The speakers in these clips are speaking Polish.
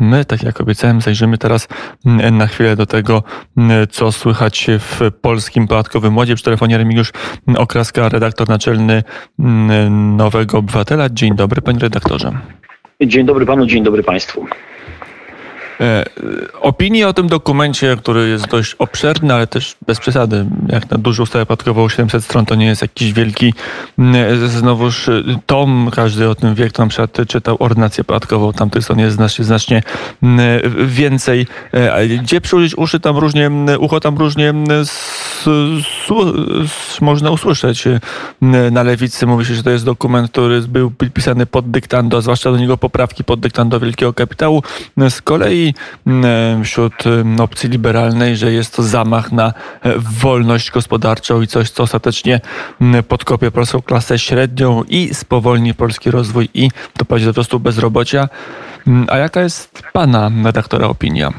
my, tak jak obiecałem, zajrzymy teraz na chwilę do tego, co słychać w polskim podatkowym ładzie. Przy telefonie Remigiusz Okraska, redaktor naczelny Nowego Obywatela. Dzień dobry, panie redaktorze. Dzień dobry panu, dzień dobry państwu. E, opinii o tym dokumencie, który jest dość obszerny, ale też bez przesady, jak na dużą ustawę podatkową 700 stron, to nie jest jakiś wielki znowuż tom, każdy o tym wie, kto na przykład czytał ordynację podatkową, tamtych stron jest znacznie, znacznie więcej. E, gdzie przyłożyć uszy, tam różnie, ucho tam różnie można usłyszeć. Na lewicy mówi się, że to jest dokument, który był pisany pod dyktando, zwłaszcza do niego poprawki pod dyktando wielkiego kapitału. Z kolei Mm, wśród opcji liberalnej, że jest to zamach na e, wolność gospodarczą i coś, co ostatecznie podkopie polską klasę średnią i spowolni polski rozwój i doprowadzi do wzrostu bezrobocia. A jaka jest pana redaktora opinia?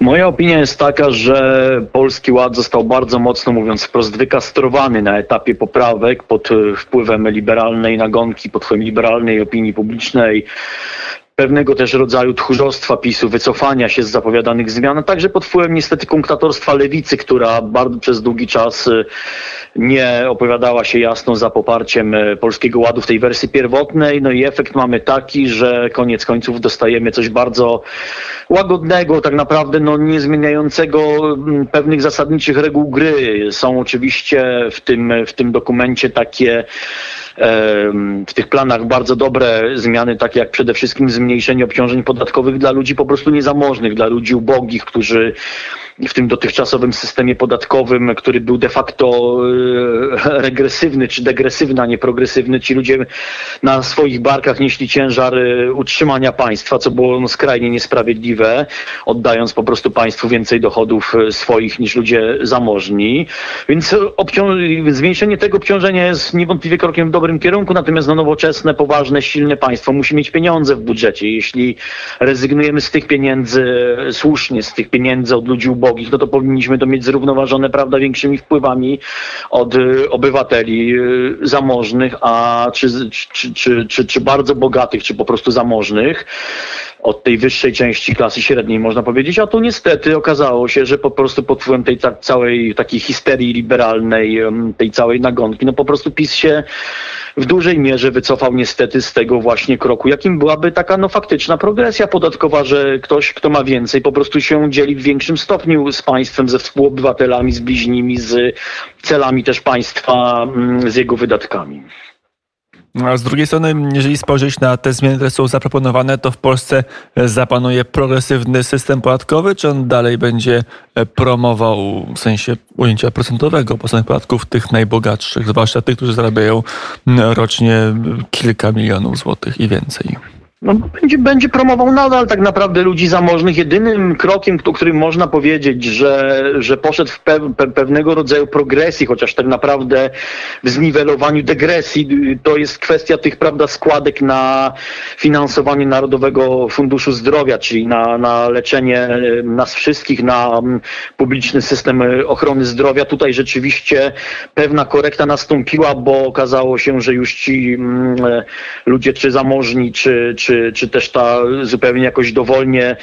Moja opinia jest taka, że Polski Ład został bardzo mocno, mówiąc wprost, wykastrowany na etapie poprawek pod e, wpływem liberalnej nagonki, pod wpływem liberalnej opinii publicznej, pewnego też rodzaju tchórzostwa PiSu, wycofania się z zapowiadanych zmian, a także pod wpływem niestety kunktatorstwa lewicy, która bardzo przez długi czas y, nie opowiadała się jasno za poparciem y, Polskiego Ładu w tej wersji pierwotnej. No i efekt mamy taki, że koniec końców dostajemy coś bardzo łagodnego, tak naprawdę no, nie zmieniającego mm, pewnych zasadniczych reguł gry. Są oczywiście w tym, w tym dokumencie takie w tych planach bardzo dobre zmiany, takie jak przede wszystkim zmniejszenie obciążeń podatkowych dla ludzi po prostu niezamożnych, dla ludzi ubogich, którzy w tym dotychczasowym systemie podatkowym, który był de facto e, regresywny czy degresywny, a nie progresywny. Ci ludzie na swoich barkach nieśli ciężar e, utrzymania państwa, co było no skrajnie niesprawiedliwe, oddając po prostu państwu więcej dochodów e, swoich niż ludzie zamożni. Więc zmniejszenie tego obciążenia jest niewątpliwie krokiem w dobrym kierunku, natomiast no, nowoczesne, poważne, silne państwo musi mieć pieniądze w budżecie. Jeśli rezygnujemy z tych pieniędzy słusznie, z tych pieniędzy od ludzi ubogich, ubogich, no to powinniśmy to mieć zrównoważone, prawda, większymi wpływami od y, obywateli y, zamożnych, a czy, czy, czy, czy, czy bardzo bogatych, czy po prostu zamożnych od tej wyższej części klasy średniej, można powiedzieć, a tu niestety okazało się, że po prostu pod wpływem tej ta, całej takiej histerii liberalnej, tej całej nagonki, no po prostu PiS się w dużej mierze wycofał niestety z tego właśnie kroku, jakim byłaby taka no faktyczna progresja podatkowa, że ktoś, kto ma więcej, po prostu się dzieli w większym stopniu z państwem, ze współobywatelami, z bliźnimi, z celami też państwa, mm, z jego wydatkami. A z drugiej strony, jeżeli spojrzeć na te zmiany, które są zaproponowane, to w Polsce zapanuje progresywny system podatkowy, czy on dalej będzie promował w sensie ujęcia procentowego płaconych podatków tych najbogatszych, zwłaszcza tych, którzy zarabiają rocznie kilka milionów złotych i więcej? No, będzie, będzie promował nadal tak naprawdę ludzi zamożnych. Jedynym krokiem, o którym można powiedzieć, że, że poszedł w pe, pe, pewnego rodzaju progresji, chociaż tak naprawdę w zniwelowaniu degresji, to jest kwestia tych prawda, składek na finansowanie Narodowego Funduszu Zdrowia, czyli na, na leczenie nas wszystkich, na publiczny system ochrony zdrowia. Tutaj rzeczywiście pewna korekta nastąpiła, bo okazało się, że już ci mm, ludzie, czy zamożni, czy, czy czy, czy też ta zupełnie jakoś dowolnie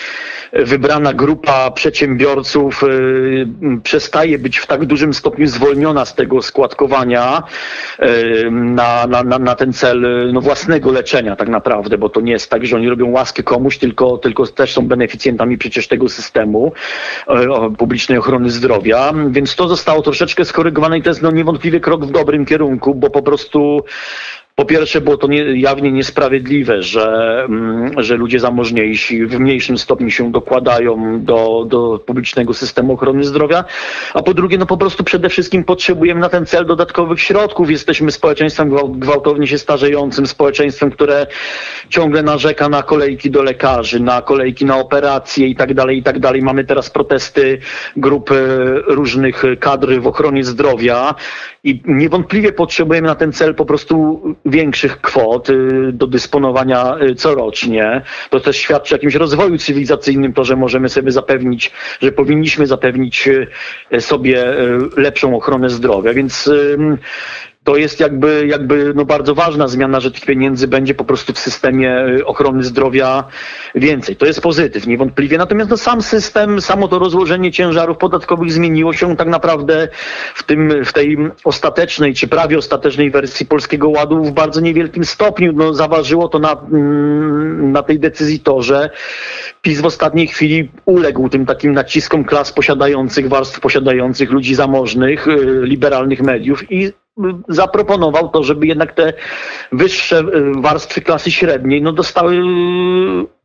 wybrana grupa przedsiębiorców y, przestaje być w tak dużym stopniu zwolniona z tego składkowania y, na, na, na, na ten cel no, własnego leczenia tak naprawdę, bo to nie jest tak, że oni robią łaskę komuś, tylko, tylko też są beneficjentami przecież tego systemu y, publicznej ochrony zdrowia, więc to zostało troszeczkę skorygowane i to jest no, niewątpliwie krok w dobrym kierunku, bo po prostu po pierwsze było to nie, jawnie niesprawiedliwe, że, mm, że ludzie zamożniejsi w mniejszym stopniu się dokładają do, do publicznego systemu ochrony zdrowia, a po drugie, no po prostu przede wszystkim potrzebujemy na ten cel dodatkowych środków. Jesteśmy społeczeństwem gwałtownie się starzejącym, społeczeństwem, które ciągle narzeka na kolejki do lekarzy, na kolejki na operacje i tak dalej, i tak dalej. Mamy teraz protesty grup różnych kadry w ochronie zdrowia i niewątpliwie potrzebujemy na ten cel po prostu większych kwot y, do dysponowania y, corocznie. To też świadczy o jakimś rozwoju cywilizacyjnym, to, że możemy sobie zapewnić, że powinniśmy zapewnić y, sobie lepszą ochronę zdrowia. Więc to jest jakby, jakby no bardzo ważna zmiana, że tych pieniędzy będzie po prostu w systemie y, ochrony zdrowia więcej. To jest pozytyw, niewątpliwie. Natomiast no, sam system, samo to rozłożenie ciężarów podatkowych zmieniło się tak naprawdę w, tym, w tej ostatecznej, czy prawie ostatecznej wersji Polskiego Ładu w bardzo niewielkim stopniu. No, zaważyło to na, mm, na tej decyzji to, że PiS w ostatniej chwili uległ tym takim naciskom klas posiadających, warstw posiadających, ludzi zamożnych, y, liberalnych mediów i zaproponował to, żeby jednak te wyższe warstwy klasy średniej no, dostały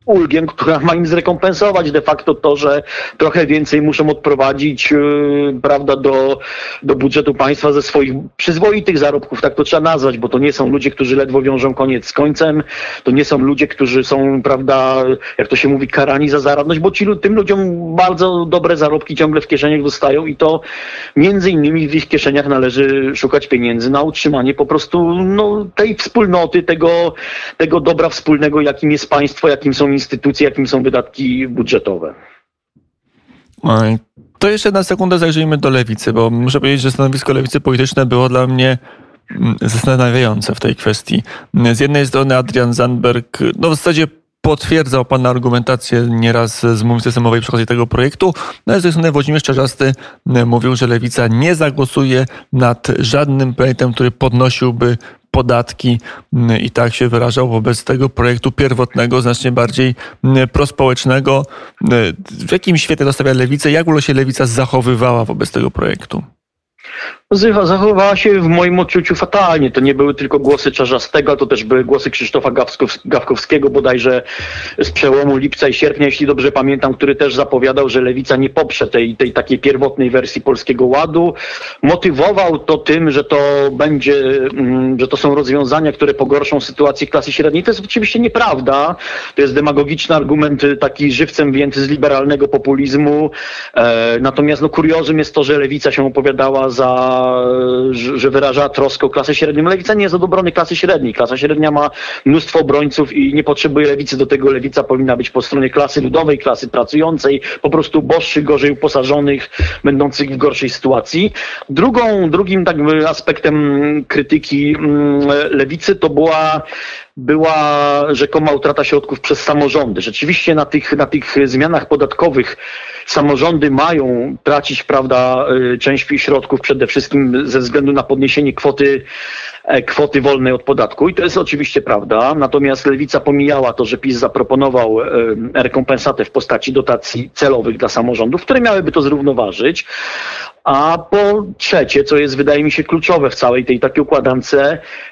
ulgiem, która ma im zrekompensować de facto to, że trochę więcej muszą odprowadzić yy, prawda, do, do budżetu państwa ze swoich przyzwoitych zarobków, tak to trzeba nazwać, bo to nie są ludzie, którzy ledwo wiążą koniec z końcem, to nie są ludzie, którzy są, prawda, jak to się mówi, karani za zaradność, bo ci, tym ludziom bardzo dobre zarobki ciągle w kieszeniach dostają i to między innymi w ich kieszeniach należy szukać pieniędzy na utrzymanie po prostu no, tej wspólnoty, tego, tego dobra wspólnego, jakim jest państwo, jakim są instytucje, jakim są wydatki budżetowe. To jeszcze na sekundę zajrzyjmy do lewicy, bo muszę powiedzieć, że stanowisko lewicy polityczne było dla mnie mm, zastanawiające w tej kwestii. Z jednej strony Adrian Zandberg, no w zasadzie potwierdzał Pan argumentację nieraz z mównicy systemowej przy okazji tego projektu. No, z drugiej strony Włodzimierz Czarzasty mówił, że Lewica nie zagłosuje nad żadnym projektem, który podnosiłby podatki mm, i tak się wyrażał wobec tego projektu pierwotnego, znacznie bardziej mm, prospołecznego. Mm, w jakim świecie dostawia lewicę? Jak w ogóle się lewica zachowywała wobec tego projektu? Zachowała się w moim odczuciu fatalnie. To nie były tylko głosy Czarzastego, to też były głosy Krzysztofa Gawkowskiego bodajże z przełomu lipca i sierpnia, jeśli dobrze pamiętam, który też zapowiadał, że Lewica nie poprze tej, tej takiej pierwotnej wersji Polskiego Ładu. Motywował to tym, że to będzie, mm, że to są rozwiązania, które pogorszą sytuację klasy średniej. To jest oczywiście nieprawda. To jest demagogiczny argument, y, taki żywcem wzięty z liberalnego populizmu. E, natomiast no, kuriozum jest to, że Lewica się opowiadała za że wyraża troskę o klasę średnią. Lewica nie jest od obrony klasy średniej. Klasa średnia ma mnóstwo obrońców i nie potrzebuje lewicy do tego. Lewica powinna być po stronie klasy ludowej, klasy pracującej, po prostu boższych, gorzej uposażonych, będących w gorszej sytuacji. Drugą, drugim tak aspektem krytyki mm, lewicy to była była rzekoma utrata środków przez samorządy. Rzeczywiście na tych, na tych zmianach podatkowych samorządy mają tracić prawda, y, część środków przede wszystkim ze względu na podniesienie kwoty, e, kwoty wolnej od podatku i to jest oczywiście prawda. Natomiast Lewica pomijała to, że PiS zaproponował e, rekompensatę w postaci dotacji celowych dla samorządów, które miałyby to zrównoważyć. A po trzecie, co jest wydaje mi się kluczowe w całej tej takiej układance,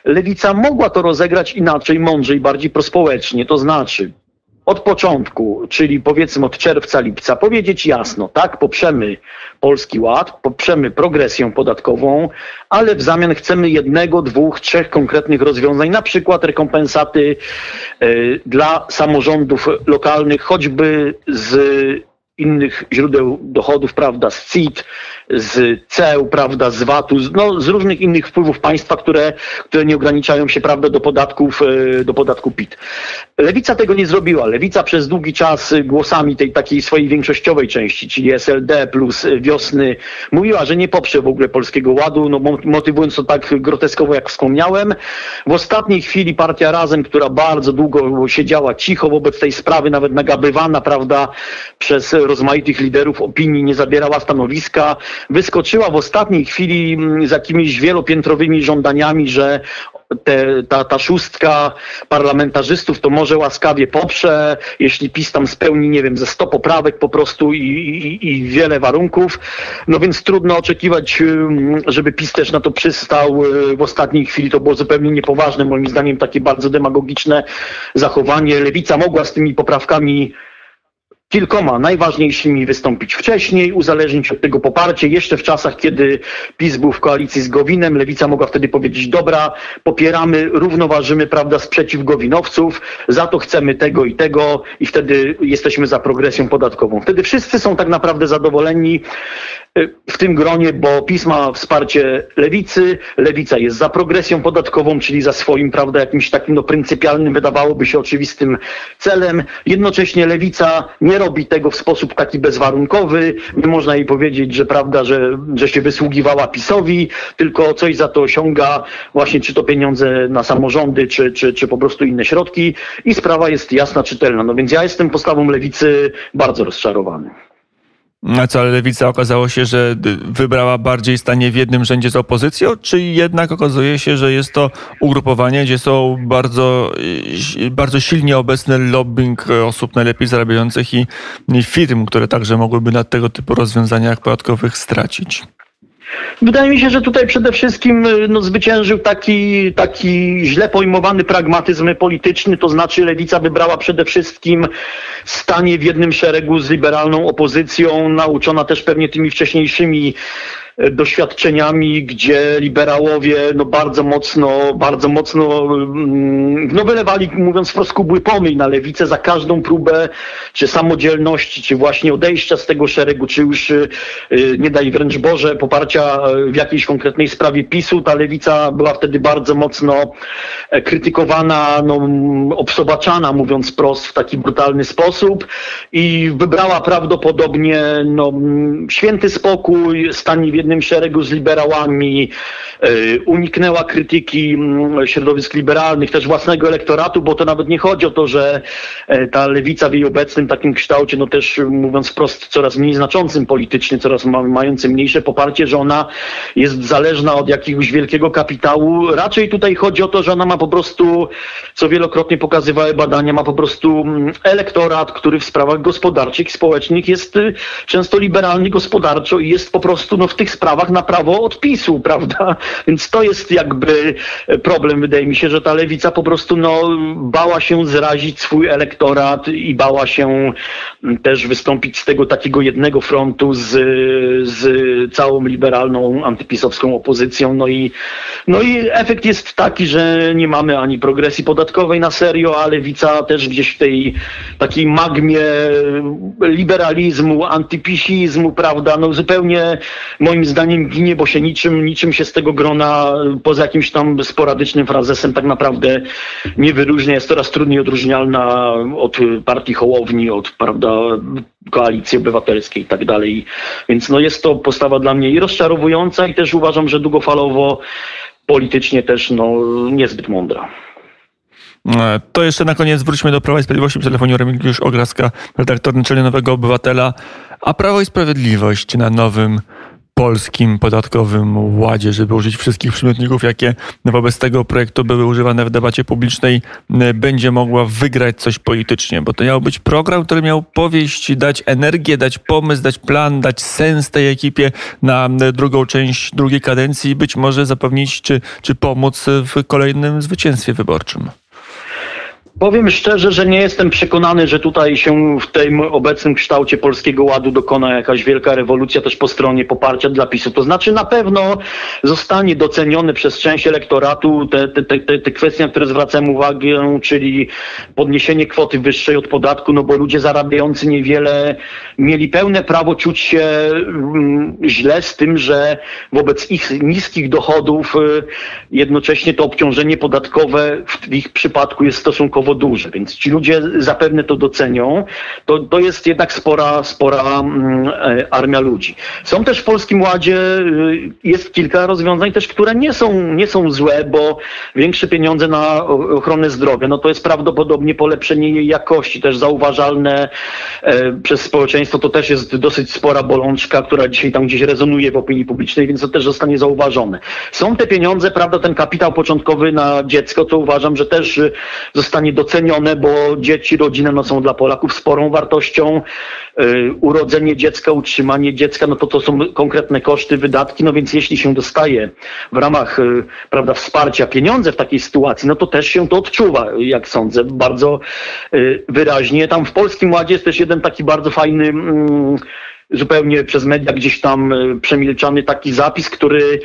lewica mogła to rozegrać inaczej, mądrzej, bardziej prospołecznie. To znaczy, od początku, czyli powiedzmy od czerwca, lipca, powiedzieć jasno, tak, poprzemy Polski Ład, poprzemy progresję podatkową, ale w zamian chcemy jednego, dwóch, trzech konkretnych rozwiązań, na przykład rekompensaty y, dla samorządów lokalnych, choćby z innych źródeł dochodów, prawda, z CIT, z CEU, prawda, z VAT-u, z, no, z różnych innych wpływów państwa, które, które nie ograniczają się, prawda, do podatków, e, do podatku PIT. Lewica tego nie zrobiła. Lewica przez długi czas głosami tej takiej swojej większościowej części, czyli SLD plus wiosny, mówiła, że nie poprze w ogóle Polskiego Ładu, no motywując to tak groteskowo, jak wspomniałem. W ostatniej chwili partia Razem, która bardzo długo siedziała cicho wobec tej sprawy, nawet nagabywana, prawda, przez rozmaitych liderów opinii, nie zabierała stanowiska, wyskoczyła w ostatniej chwili mm, z jakimiś wielopiętrowymi żądaniami, że te, ta, ta szóstka parlamentarzystów to może łaskawie poprze, jeśli PiS tam spełni, nie wiem, ze 100 poprawek po prostu i, i, i wiele warunków. No więc trudno oczekiwać, żeby PiS też na to przystał y, w ostatniej chwili. To było zupełnie niepoważne, moim zdaniem takie bardzo demagogiczne zachowanie. Lewica mogła z tymi poprawkami kilkoma najważniejszymi wystąpić wcześniej, uzależnić od tego poparcie. Jeszcze w czasach, kiedy PiS był w koalicji z Gowinem, Lewica mogła wtedy powiedzieć, dobra, popieramy, równoważymy, prawda, sprzeciw Gowinowców, za to chcemy tego i tego i wtedy jesteśmy za progresją podatkową. Wtedy wszyscy są tak naprawdę zadowoleni w tym gronie, bo PiS ma wsparcie lewicy, lewica jest za progresją podatkową, czyli za swoim, prawda, jakimś takim no, pryncypialnym, wydawałoby się oczywistym celem. Jednocześnie lewica nie robi tego w sposób taki bezwarunkowy. Nie można jej powiedzieć, że prawda, że, że się wysługiwała PiSowi, tylko coś za to osiąga, właśnie czy to pieniądze na samorządy, czy, czy, czy po prostu inne środki i sprawa jest jasna, czytelna. No więc ja jestem postawą lewicy bardzo rozczarowany. A co, ale lewica okazało się, że wybrała bardziej stanie w jednym rzędzie z opozycją, czy jednak okazuje się, że jest to ugrupowanie, gdzie są bardzo, bardzo silnie obecne lobbying osób najlepiej zarabiających i firm, które także mogłyby na tego typu rozwiązaniach podatkowych stracić? Wydaje mi się, że tutaj przede wszystkim y, no, zwyciężył taki, taki źle pojmowany pragmatyzm polityczny, to znaczy lewica wybrała przede wszystkim stanie w jednym szeregu z liberalną opozycją, nauczona też pewnie tymi wcześniejszymi doświadczeniami, gdzie liberałowie no bardzo mocno, bardzo mocno mm, no wylewali, mówiąc wprost, kubły pomyj na lewicę za każdą próbę czy samodzielności, czy właśnie odejścia z tego szeregu, czy już y, nie daj wręcz Boże poparcia w jakiejś konkretnej sprawie PiSu. Ta lewica była wtedy bardzo mocno e, krytykowana, no, obsobaczana, mówiąc prost, w taki brutalny sposób i wybrała prawdopodobnie no, święty spokój, stanie w szeregu z liberałami, e, uniknęła krytyki mm, środowisk liberalnych, też własnego elektoratu, bo to nawet nie chodzi o to, że e, ta lewica w jej obecnym takim kształcie, no też mówiąc wprost, coraz mniej znaczącym politycznie, coraz ma, mającym mniejsze poparcie, że ona jest zależna od jakiegoś wielkiego kapitału. Raczej tutaj chodzi o to, że ona ma po prostu, co wielokrotnie pokazywały badania, ma po prostu mm, elektorat, który w sprawach gospodarczych społecznych jest y, często liberalny gospodarczo i jest po prostu no, w tych sprawach na prawo odpisu, prawda? Więc to jest jakby problem, wydaje mi się, że ta lewica po prostu no, bała się zrazić swój elektorat i bała się też wystąpić z tego takiego jednego frontu z, z całą liberalną, antypisowską opozycją. No i, no i efekt jest taki, że nie mamy ani progresji podatkowej na serio, a lewica też gdzieś w tej takiej magmie liberalizmu, antypisizmu, prawda, no zupełnie moim zdaniem ginie, bo się niczym, niczym się z tego grona, poza jakimś tam sporadycznym frazesem tak naprawdę nie wyróżnia. Jest coraz trudniej odróżnialna od partii Hołowni, od prawda, koalicji obywatelskiej i tak dalej. Więc no jest to postawa dla mnie i rozczarowująca i też uważam, że długofalowo politycznie też no, niezbyt mądra. E, to jeszcze na koniec wróćmy do Prawa i Sprawiedliwości. W telefonie Remigiusz Ograska, redaktor naczelny Nowego Obywatela. A Prawo i Sprawiedliwość na nowym polskim podatkowym ładzie, żeby użyć wszystkich przymiotników, jakie wobec tego projektu były używane w debacie publicznej, będzie mogła wygrać coś politycznie, bo to miał być program, który miał powieść, dać energię, dać pomysł, dać plan, dać sens tej ekipie na drugą część drugiej kadencji i być może zapewnić czy, czy pomóc w kolejnym zwycięstwie wyborczym. Powiem szczerze, że nie jestem przekonany, że tutaj się w tym obecnym kształcie Polskiego Ładu dokona jakaś wielka rewolucja też po stronie poparcia dla PiSu. To znaczy na pewno zostanie doceniony przez część elektoratu te, te, te, te kwestie, na które zwracam uwagę, czyli podniesienie kwoty wyższej od podatku, no bo ludzie zarabiający niewiele mieli pełne prawo czuć się mm, źle z tym, że wobec ich niskich dochodów y, jednocześnie to obciążenie podatkowe w ich przypadku jest stosunkowo stosunkowo więc ci ludzie zapewne to docenią. To, to jest jednak spora, spora mm, e, armia ludzi. Są też w Polskim Ładzie, y, jest kilka rozwiązań też, które nie są, nie są złe, bo większe pieniądze na ochronę zdrowia, no to jest prawdopodobnie polepszenie jej jakości, też zauważalne e, przez społeczeństwo, to też jest dosyć spora bolączka, która dzisiaj tam gdzieś rezonuje w opinii publicznej, więc to też zostanie zauważone. Są te pieniądze, prawda, ten kapitał początkowy na dziecko, to uważam, że też y, zostanie docenione, bo dzieci, rodziny no, są dla Polaków sporą wartością. Y, urodzenie dziecka, utrzymanie dziecka, no to to są konkretne koszty, wydatki, no więc jeśli się dostaje w ramach y, prawda, wsparcia pieniądze w takiej sytuacji, no to też się to odczuwa, jak sądzę, bardzo y, wyraźnie. Tam w Polskim Ładzie jest też jeden taki bardzo fajny mm, zupełnie przez media gdzieś tam e, przemilczany taki zapis, który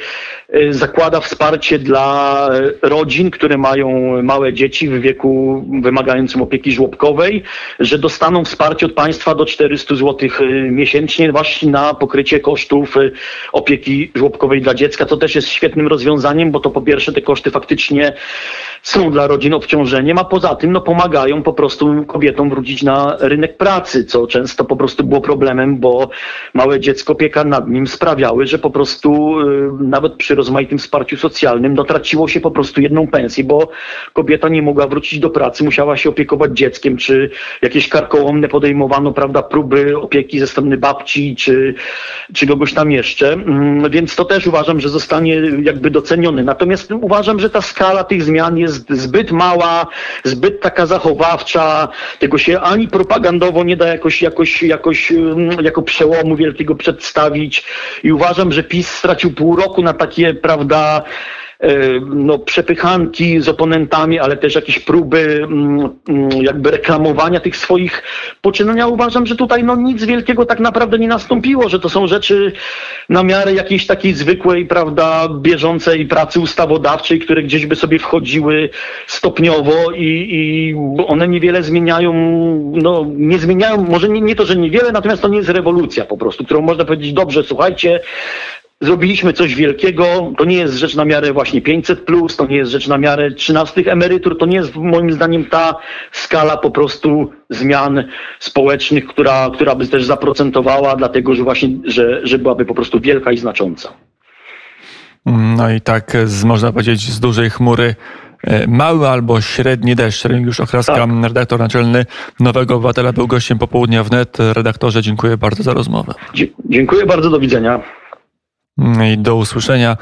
e, zakłada wsparcie dla e, rodzin, które mają małe dzieci w wieku wymagającym opieki żłobkowej, że dostaną wsparcie od państwa do 400 zł miesięcznie właśnie na pokrycie kosztów opieki żłobkowej dla dziecka. To też jest świetnym rozwiązaniem, bo to po pierwsze te koszty faktycznie są dla rodzin obciążeniem, a poza tym no, pomagają po prostu kobietom wrócić na rynek pracy, co często po prostu było problemem, bo małe dziecko, opieka nad nim sprawiały, że po prostu y, nawet przy rozmaitym wsparciu socjalnym no, traciło się po prostu jedną pensję, bo kobieta nie mogła wrócić do pracy, musiała się opiekować dzieckiem, czy jakieś karkołomne podejmowano, prawda, próby opieki ze strony babci, czy, czy kogoś tam jeszcze, Mm, więc to też uważam, że zostanie jakby doceniony. Natomiast uważam, że ta skala tych zmian jest zbyt mała, zbyt taka zachowawcza, tego się ani propagandowo nie da jakoś, jakoś, jakoś mm, jako przełomu wielkiego przedstawić. I uważam, że PiS stracił pół roku na takie, prawda, no, przepychanki z oponentami, ale też jakieś próby mm, mm, jakby reklamowania tych swoich poczynań. Ja uważam, że tutaj no, nic wielkiego tak naprawdę nie nastąpiło, że to są rzeczy na miarę jakiejś takiej zwykłej, prawda, bieżącej pracy ustawodawczej, które gdzieś by sobie wchodziły stopniowo i, i one niewiele zmieniają, no nie zmieniają, może nie, nie to, że niewiele, natomiast to nie jest rewolucja po prostu, którą można powiedzieć, dobrze, słuchajcie, Zrobiliśmy coś wielkiego. To nie jest rzecz na miarę właśnie 500, to nie jest rzecz na miarę 13 emerytur. To nie jest moim zdaniem ta skala po prostu zmian społecznych, która, która by też zaprocentowała, dlatego że właśnie, że, że byłaby po prostu wielka i znacząca. No i tak, z, można powiedzieć, z dużej chmury e, mały albo średni deszcz. Remigiusz Okraska, tak. redaktor naczelny Nowego Obywatela, był gościem popołudnia wnet. Redaktorze, dziękuję bardzo za rozmowę. Dzie dziękuję bardzo, do widzenia. I do usłyszenia.